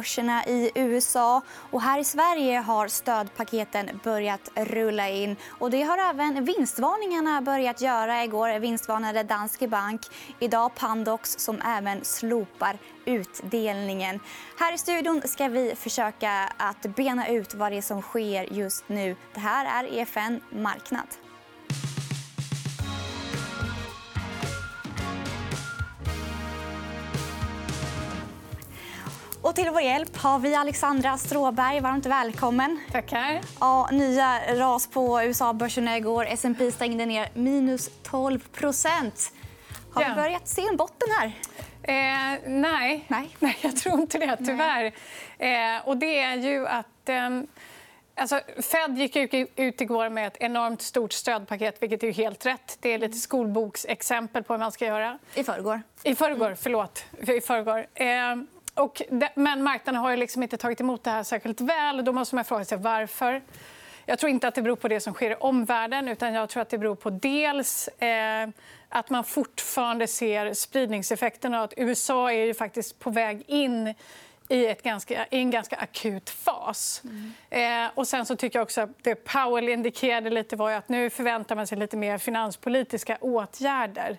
börserna i USA. Och här i Sverige har stödpaketen börjat rulla in. Och det har även vinstvarningarna börjat göra. Igår vinstvarnade Danske Bank. Idag Pandox som även slopar utdelningen. Här i studion ska vi försöka att bena ut vad det är som sker just nu. Det här är EFN Marknad. Och till vår hjälp har vi Alexandra Stråberg. Varmt välkommen. Tackar. Ja, nya ras på USA-börserna igår. S&P stängde ner minus 12% Har vi börjat se en botten här? Eh, nej. nej. nej, jag tror inte det, tyvärr. Eh, och det är ju att... Eh, Alltså, Fed gick ut igår med ett enormt stort stödpaket, vilket är helt rätt. Det är lite skolboksexempel på hur man ska göra. I förrgår. I förrgår, förlåt. I förrgår. Och det, men marknaden har ju liksom inte tagit emot det här särskilt väl. Då måste man fråga sig varför. Jag tror inte att det beror på det som sker i omvärlden. utan jag tror att Det beror på dels eh, att man fortfarande ser spridningseffekterna. Att USA är ju faktiskt på väg in i, ett ganska, i en ganska akut fas. Mm. Eh, och sen så tycker jag också att det Powell indikerade lite var att nu förväntar man sig lite mer finanspolitiska åtgärder.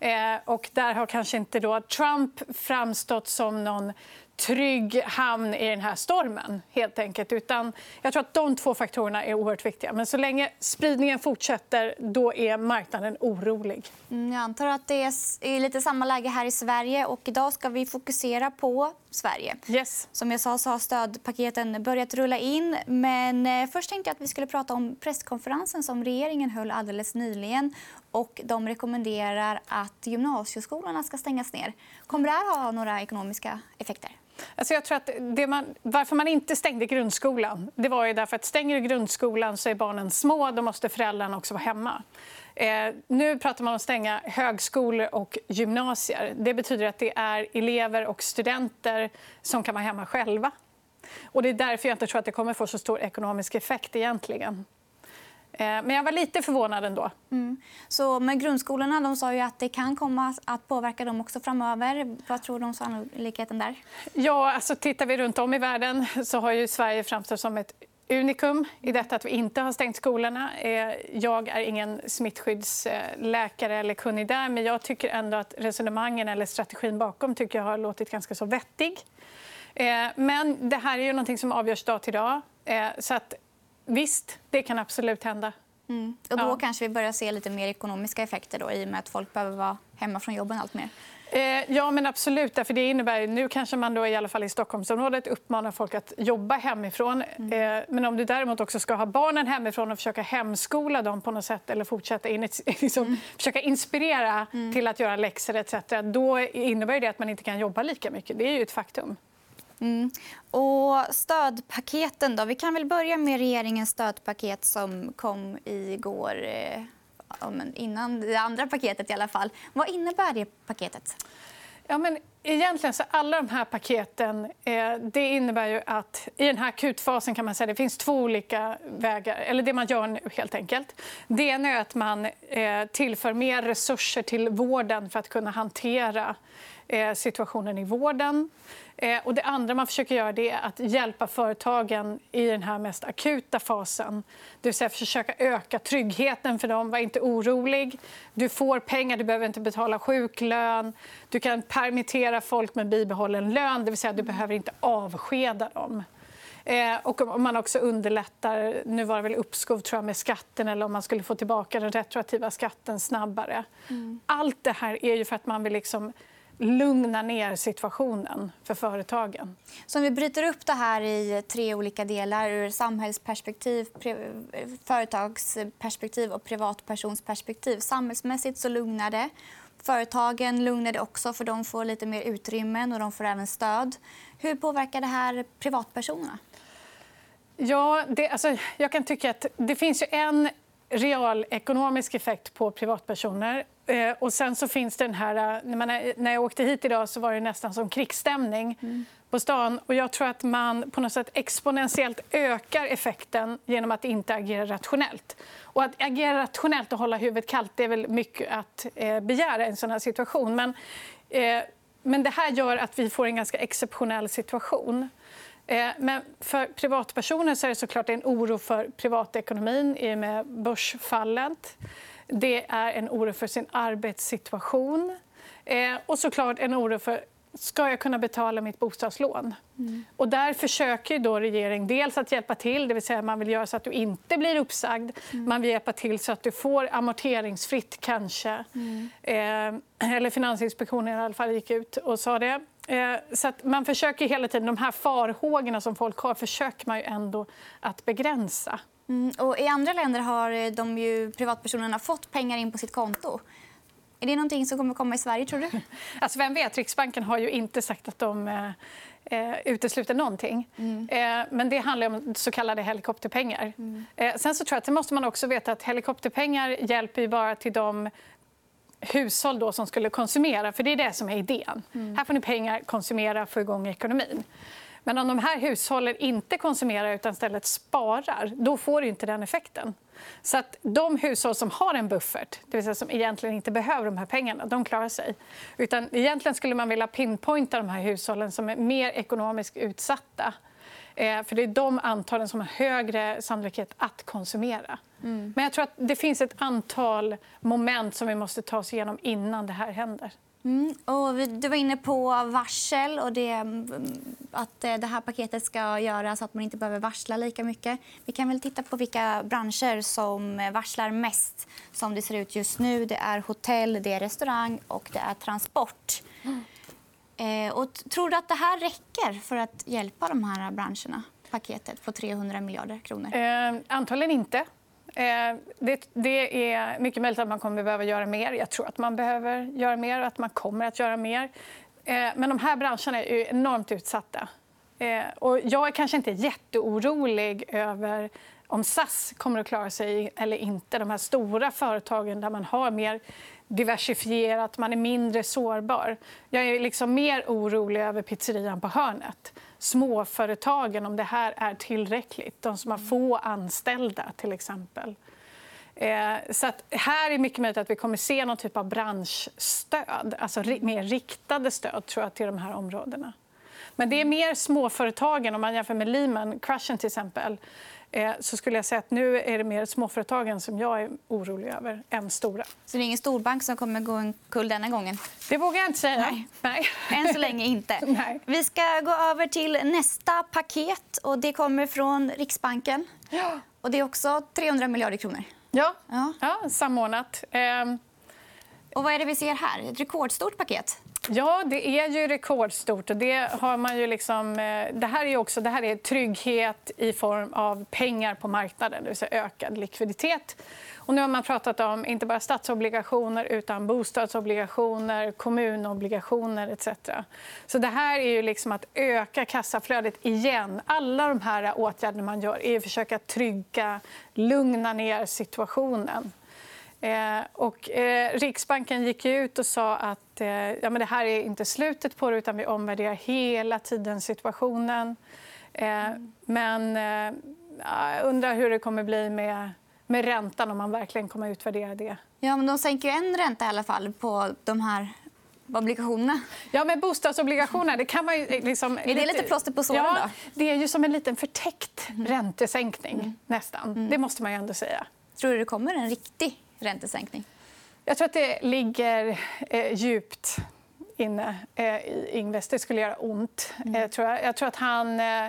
Eh, och där har kanske inte då Trump framstått som någon trygg hamn i den här stormen. helt enkelt. Utan jag tror att De två faktorerna är oerhört viktiga. Men så länge spridningen fortsätter då är marknaden orolig. Mm, jag antar att det är lite samma läge här i Sverige. Och idag ska vi fokusera på Sverige. Yes. Som jag sa så har stödpaketen börjat rulla in. Men eh, först tänkte jag att vi skulle prata om presskonferensen som regeringen höll alldeles nyligen. Och de rekommenderar att gymnasieskolorna ska stängas ner. Kommer det här ha några ekonomiska effekter? Alltså jag tror att det man, varför man inte stängde grundskolan det var ju därför att stänger grundskolan så är barnen små. Då måste föräldrarna också vara hemma. Eh, nu pratar man om att stänga högskolor och gymnasier. Det betyder att det är elever och studenter som kan vara hemma själva. Och det är därför jag inte tror att det kommer få så stor ekonomisk effekt. egentligen. Eh, men jag var lite förvånad ändå. Mm. Så med grundskolorna de sa ju att det kan komma att påverka dem också framöver. Vad tror du om sannolikheten där? Ja, alltså, tittar vi runt om i världen så har ju Sverige framstått som ett unikum i detta att vi inte har stängt skolorna. Eh, jag är ingen smittskyddsläkare eller kunnig där men jag tycker ändå att resonemangen eller strategin bakom tycker jag har låtit ganska så vettig. Eh, men det här är ju någonting som avgörs dag till dag. Så att Visst, det kan absolut hända. Mm. Och då ja. kanske vi börjar se lite mer ekonomiska effekter då, i och med att folk behöver vara hemma från jobben allt mer. Eh, ja, men absolut. För det innebär, nu kanske man då, i alla fall i Stockholmsområdet uppmanar folk att jobba hemifrån. Mm. Eh, men om du däremot också ska ha barnen hemifrån och försöka hemskola dem på något sätt eller fortsätta in, liksom, mm. försöka inspirera mm. till att göra läxor etc. då innebär det att man inte kan jobba lika mycket. Det är ju ett faktum. Mm. Och stödpaketen då? Vi kan väl börja med regeringens stödpaket som kom igår eh, innan det andra paketet. i alla fall. Vad innebär det paketet? Ja, men egentligen så alla de här paketen eh, det innebär ju att i den här akutfasen kan man säga det finns två olika vägar. Eller det man gör nu, helt enkelt. Det ena är att man eh, tillför mer resurser till vården för att kunna hantera eh, situationen i vården. Och det andra man försöker göra det är att hjälpa företagen i den här mest akuta fasen. Det vill säga försöka öka tryggheten för dem. Var inte orolig. Du får pengar, du behöver inte betala sjuklön. Du kan permittera folk med bibehållen lön. Det vill säga du behöver inte avskeda dem. Eh, och om man också underlättar nu var det väl uppskov tror jag, med skatten eller om man skulle få tillbaka den retroaktiva skatten snabbare. Mm. Allt det här är ju för att man vill liksom lugna ner situationen för företagen. Så om vi bryter upp det här i tre olika delar ur samhällsperspektiv, företagsperspektiv och privatpersonsperspektiv. Samhällsmässigt så lugnar det. Företagen lugnar det också, för de får lite mer utrymmen och de får även stöd. Hur påverkar det här privatpersonerna? Ja, det, alltså, jag kan tycka att det finns ju en realekonomisk effekt på privatpersoner. Eh, och sen så finns den här... Eh, när, jag åkte hit idag så var det nästan som krigsstämning mm. på stan. Och jag tror att man på något sätt exponentiellt ökar effekten genom att inte agera rationellt. Och att agera rationellt och hålla huvudet kallt det är väl mycket att eh, begära i en sån här situation. Men, eh, men det här gör att vi får en ganska exceptionell situation. Eh, men för privatpersoner så är det såklart en oro för privatekonomin i och med börsfallet. Det är en oro för sin arbetssituation eh, och såklart en oro för ska jag kunna betala mitt bostadslån. Mm. Och där försöker då regeringen dels att hjälpa till, det vill säga man vill göra så att du inte blir uppsagd. Mm. Man vill hjälpa till så att du får amorteringsfritt, kanske. Mm. Eh, eller Finansinspektionen i alla fall gick ut och sa det. Eh, så man försöker hela tiden, de här farhågorna som folk har försöker man ju ändå att begränsa. Mm, och I andra länder har de ju, privatpersonerna fått pengar in på sitt konto. Är det någonting som kommer komma i Sverige, tror du? Alltså, vem vet? Riksbanken har ju inte sagt att de eh, eh, utesluter någonting. Mm. Eh, men det handlar om så kallade helikopterpengar. Mm. Eh, sen så tror jag att måste man också veta att helikopterpengar hjälper bara till de hushåll då som skulle konsumera. För Det är det som är idén. Mm. Här får ni pengar, konsumera, få igång ekonomin. Men om de här hushållen inte konsumerar utan istället sparar, då får du inte den effekten. Så att de hushåll som har en buffert, det vill säga som egentligen inte behöver de här pengarna, de klarar sig. Utan egentligen skulle man vilja pinpointa de här hushållen som är mer ekonomiskt utsatta. Eh, för det är de antalen som har högre sannolikhet att konsumera. Mm. Men jag tror att det finns ett antal moment som vi måste ta oss igenom innan det här händer. Mm. Och du var inne på varsel och det, mm, att eh, det här paketet ska göra så att man inte behöver varsla lika mycket. Vi kan väl titta på vilka branscher som varslar mest som det ser ut just nu. Det är hotell, det är restaurang och det är transport. Mm. Eh, och tror du att det här räcker för att hjälpa de här branscherna? Paketet på 300 miljarder kronor. Eh, antagligen inte. Eh, det, det, är mycket möjligt att man kommer behöva göra mer. Jag tror att man behöver göra mer och att man kommer att göra mer. Eh, men de här branscherna är enormt utsatta. Eh, och jag är kanske inte jätteorolig över om SAS kommer att klara sig eller inte. De här stora företagen där man har mer diversifierat, man är mindre sårbar. Jag är liksom mer orolig över pizzerian på hörnet. Småföretagen, om det här är tillräckligt. De som har få anställda, till exempel. Eh, så att här är mycket möjligt att vi kommer se någon typ av branschstöd. Alltså mer riktade stöd tror jag, till de här områdena. Men det är mer småföretagen, om man jämför med Lehman, Crushen till exempel så skulle jag säga att nu är det mer småföretagen som jag är orolig över än stora. Så det är ingen storbank som kommer gå omkull denna gången? Det vågar jag inte säga. Nej. Nej. Än så länge inte. Nej. Vi ska gå över till nästa paket. och Det kommer från Riksbanken. Ja. Och det är också 300 miljarder kronor. Ja, ja. ja samordnat. Ehm. Och vad är det vi ser här? Ett rekordstort paket. Ja, det är ju rekordstort. Och det, har man ju liksom, eh, det, här är också, det här är trygghet i form av pengar på marknaden, det vill säga ökad likviditet. Och nu har man pratat om inte bara statsobligationer utan bostadsobligationer, kommunobligationer etc. Så det här är ju liksom att öka kassaflödet igen. Alla de här åtgärderna man gör är att försöka trygga, lugna ner situationen. Eh, och, eh, Riksbanken gick ut och sa att eh, ja, men det här är inte slutet på det utan vi omvärderar hela tiden situationen. Eh, men eh, jag undrar hur det kommer bli med, med räntan om man verkligen kommer att utvärdera det. Ja, men de sänker en ränta i alla fall på de här obligationerna. Ja, men bostadsobligationer... Det kan man ju liksom... Är det lite plåster på såren? Ja, det är ju som en liten förtäckt mm. räntesänkning. Mm. nästan. Mm. Det måste man ju ändå säga. Tror du det kommer en riktig räntesänkning? Jag tror att det ligger eh, djupt inne eh, i Ingves. Det skulle göra ont. Mm. Eh, tror jag. jag. tror att han eh,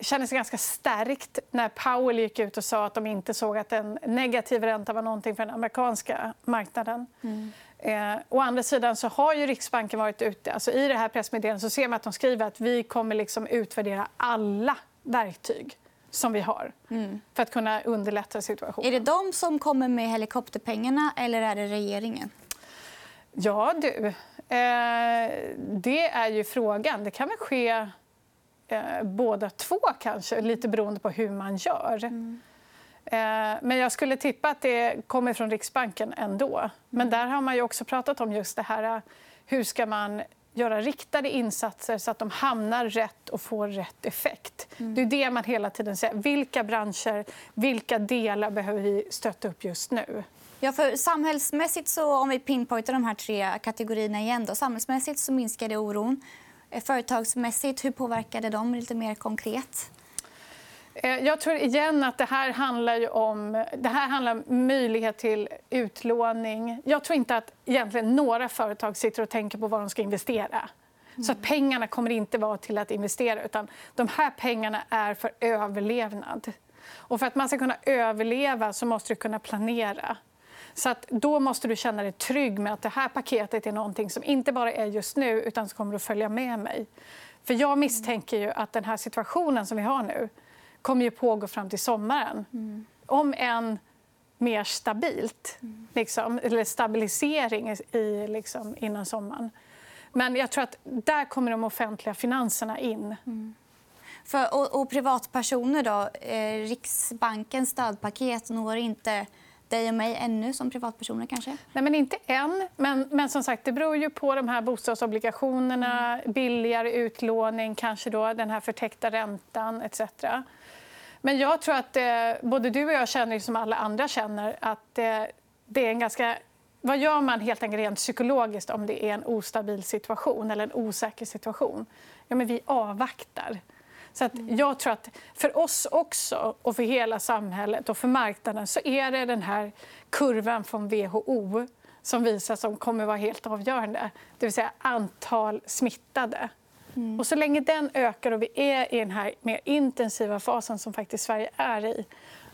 känner sig ganska stärkt när Powell gick ut och sa att de inte såg att en negativ ränta var någonting för den amerikanska marknaden. Mm. Eh, å andra sidan så har ju Riksbanken varit ute. Alltså I det här pressmeddelandet så ser man att de skriver att vi kommer liksom utvärdera alla verktyg som vi har mm. för att kunna underlätta situationen. Är det de som kommer med helikopterpengarna eller är det regeringen? Ja, du. Eh, det är ju frågan. Det kan väl ske eh, båda två, kanske, lite beroende på hur man gör. Mm. Eh, men jag skulle tippa att det kommer från Riksbanken ändå. Men mm. där har man ju också pratat om just det här hur ska man göra riktade insatser så att de hamnar rätt och får rätt effekt. Mm. Det är det man hela tiden säger. Vilka branscher, vilka delar behöver vi stötta upp just nu? Ja, för samhällsmässigt, så, om vi pinpointar de här tre kategorierna igen, då, samhällsmässigt så minskade oron. Eh, företagsmässigt, hur påverkade de lite mer konkret? Eh, jag tror igen att det här handlar om det här handlar om möjlighet till utlåning. Jag tror inte att egentligen några företag sitter och tänker på vad de ska investera. Mm. Så pengarna kommer inte vara till att investera. utan De här pengarna är för överlevnad. Och för att man ska kunna överleva så måste du kunna planera. Så att då måste du känna dig trygg med att det här paketet är någonting som inte bara är just nu utan som kommer att följa med mig. För jag misstänker ju att den här situationen som vi har nu kommer ju pågå fram till sommaren. Mm. Om än mer stabilt, mm. liksom, eller stabilisering i, liksom, innan sommaren. Men jag tror att där kommer de offentliga finanserna in. Mm. För, och, och, privatpersoner, då? Eh, Riksbankens stödpaket når inte dig och mig ännu som privatpersoner? kanske? Nej, men inte än. Men, men som sagt, det beror ju på de här bostadsobligationerna, mm. billigare utlåning, kanske då den här förtäckta räntan etc. Men jag tror att eh, både du och jag känner, som alla andra känner, att eh, det är en ganska... Vad gör man helt enkelt rent psykologiskt om det är en ostabil situation eller en osäker situation? Ja, men vi avvaktar. Så att jag tror att för oss också, och för hela samhället och för marknaden så är det den här kurvan från WHO som visar som kommer vara helt avgörande. Det vill säga antal smittade. Mm. Och så länge den ökar och vi är i den här mer intensiva fasen som faktiskt Sverige är i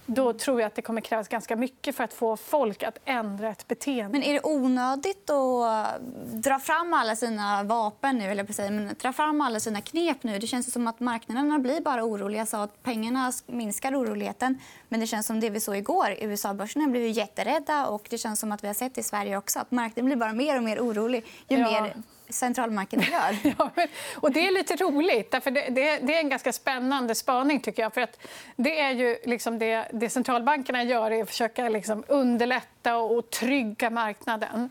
då tror jag att det kommer krävas ganska mycket för att få folk att ändra ett beteende. Men är det onödigt att dra fram alla sina vapen nu, eller sig, men dra fram alla sina knep nu? Det känns som att marknaderna blir bara oroliga. Jag sa att pengarna minskar oroligheten. Men det känns som det vi såg igår. USA-börserna blev jätterädda och det känns som att vi har sett i Sverige också att marknaden blir bara mer och mer orolig ju ja. mer centralbanken gör. ja, och det är lite roligt. Därför det, det, det, är en ganska spännande spaning. tycker jag. För att det, är ju liksom det, det centralbankerna gör är att försöka liksom underlätta och trygga marknaden.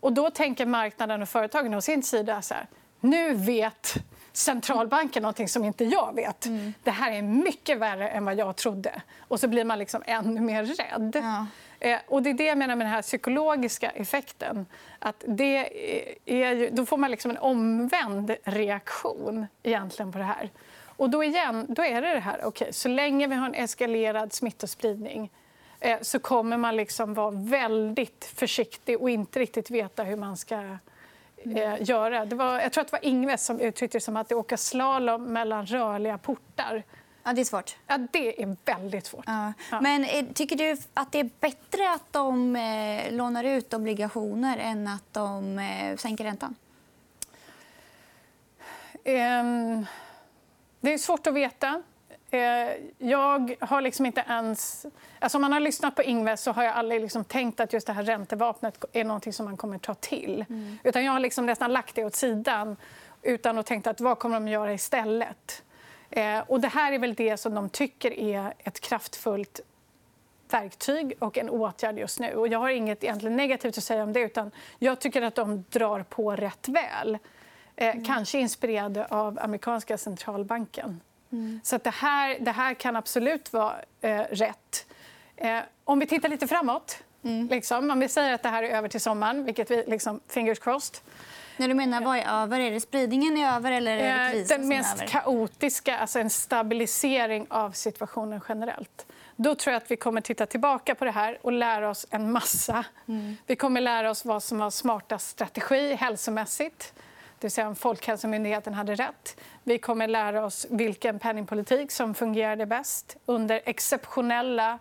Och Då tänker marknaden och företagen å sin sida så här, nu vet centralbanken någonting som inte jag vet. Mm. Det här är mycket värre än vad jag trodde. Och så blir man liksom ännu mer rädd. Ja. Eh, och det är det jag menar med den här psykologiska effekten. Att det är ju, då får man liksom en omvänd reaktion egentligen på det här. Och då igen, då är det det här, okay, så länge vi har en eskalerad smittospridning eh, så kommer man liksom vara väldigt försiktig och inte riktigt veta hur man ska eh, göra. Det var, jag tror att det var Ingves som uttryckte det som att det åker slalom mellan rörliga portar. Ja, det är svårt. Ja, det är väldigt svårt. Ja. Men eh, tycker du att det är bättre att de eh, lånar ut obligationer än att de eh, sänker räntan? Um, det är svårt att veta. Jag har liksom inte ens... Alltså om man har lyssnat på Ingves så har jag aldrig liksom tänkt att just det här räntevapnet är något som man kommer ta till. Mm. Utan jag har liksom nästan lagt det åt sidan utan att tänka att vad kommer de att göra istället. Eh, och det här är väl det som de tycker är ett kraftfullt verktyg och en åtgärd just nu. Och jag har inget egentligen negativt att säga om det. utan Jag tycker att de drar på rätt väl. Eh, mm. Kanske inspirerade av amerikanska centralbanken. Mm. Så det, här, det här kan absolut vara eh, rätt. Eh, om vi tittar lite framåt, mm. liksom, om vi säger att det här är över till sommaren, vilket vi liksom, fingers crossed, när du menar vad är över? Är det spridningen är över eller är det krisen Den mest över? kaotiska, alltså en stabilisering av situationen generellt. Då tror jag att vi kommer titta tillbaka på det här och lära oss en massa. Mm. Vi kommer lära oss vad som var smartast strategi hälsomässigt. Det vill säga om Folkhälsomyndigheten hade rätt. Vi kommer lära oss vilken penningpolitik som fungerade bäst under exceptionella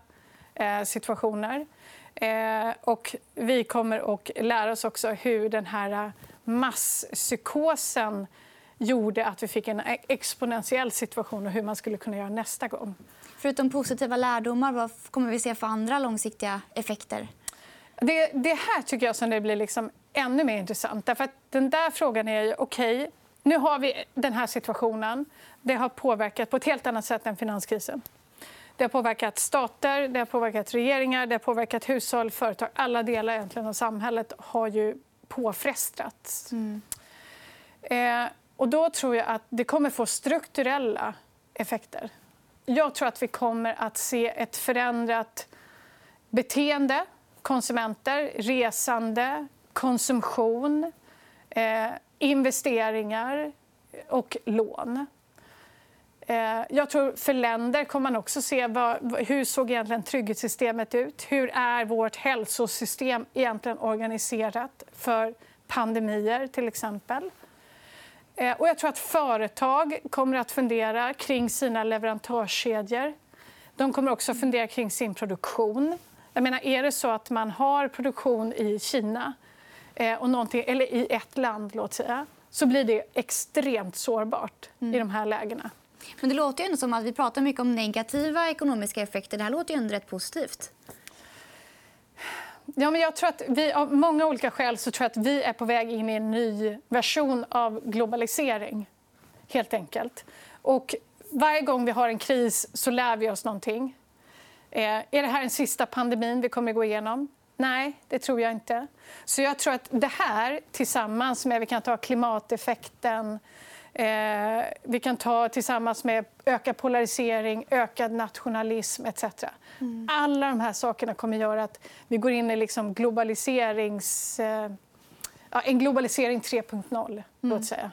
eh, situationer. Eh, och vi kommer att lära oss också hur den här masspsykosen gjorde att vi fick en exponentiell situation och hur man skulle kunna göra nästa gång. Förutom positiva lärdomar, vad kommer vi se för andra långsiktiga effekter? Det, det här tycker jag som det blir liksom ännu mer intressant. Därför den där frågan är ju, okej, okay, nu har vi den här situationen. Det har påverkat på ett helt annat sätt än finanskrisen. Det har påverkat stater, det har påverkat regeringar, det har påverkat hushåll, företag. Alla delar egentligen av samhället har ju påfrestats. Mm. Eh, och då tror jag att det kommer få strukturella effekter. Jag tror att vi kommer att se ett förändrat beteende konsumenter, resande, konsumtion, eh, investeringar och lån. Eh, jag tror för länder kommer man också se vad, hur såg egentligen trygghetssystemet ut. Hur är vårt hälsosystem egentligen organiserat för pandemier, till exempel. Eh, och jag tror att företag kommer att fundera kring sina leverantörskedjor. De kommer också att fundera kring sin produktion. Jag menar, är det så att man har produktion i Kina eh, och eller i ett land, låt säga, så blir det extremt sårbart mm. i de här lägena. Men det låter ju ändå som att vi pratar mycket om negativa ekonomiska effekter. Det här låter ju ändå rätt positivt. Ja, men jag tror att vi, av många olika skäl så tror jag att vi är på väg in i en ny version av globalisering. Helt enkelt. Och varje gång vi har en kris så lär vi oss någonting. Eh, är det här den sista pandemin vi kommer att gå igenom? Nej, det tror jag inte. Så jag tror att det här tillsammans med vi kan ta klimateffekten eh, vi kan ta tillsammans med ökad polarisering, ökad nationalism etc. Mm. Alla de här sakerna kommer att göra att vi går in i liksom globaliserings... Eh, en globalisering 3.0, mm. låt säga.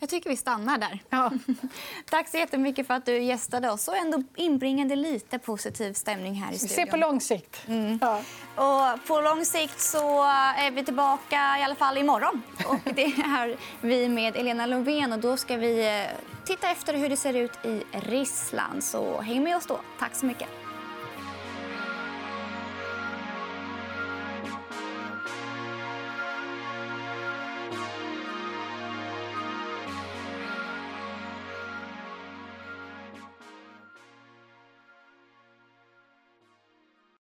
Jag tycker vi stannar där. Ja. Tack så jättemycket för att du gästade oss och ändå inbringade lite positiv stämning här i studion. Vi ser på lång sikt. Mm. Ja. Och på lång sikt så är vi tillbaka i alla fall imorgon. Och det är vi med Elena Lovén och då ska vi eh, titta efter hur det ser ut i Ryssland. Så häng med oss då. Tack så mycket.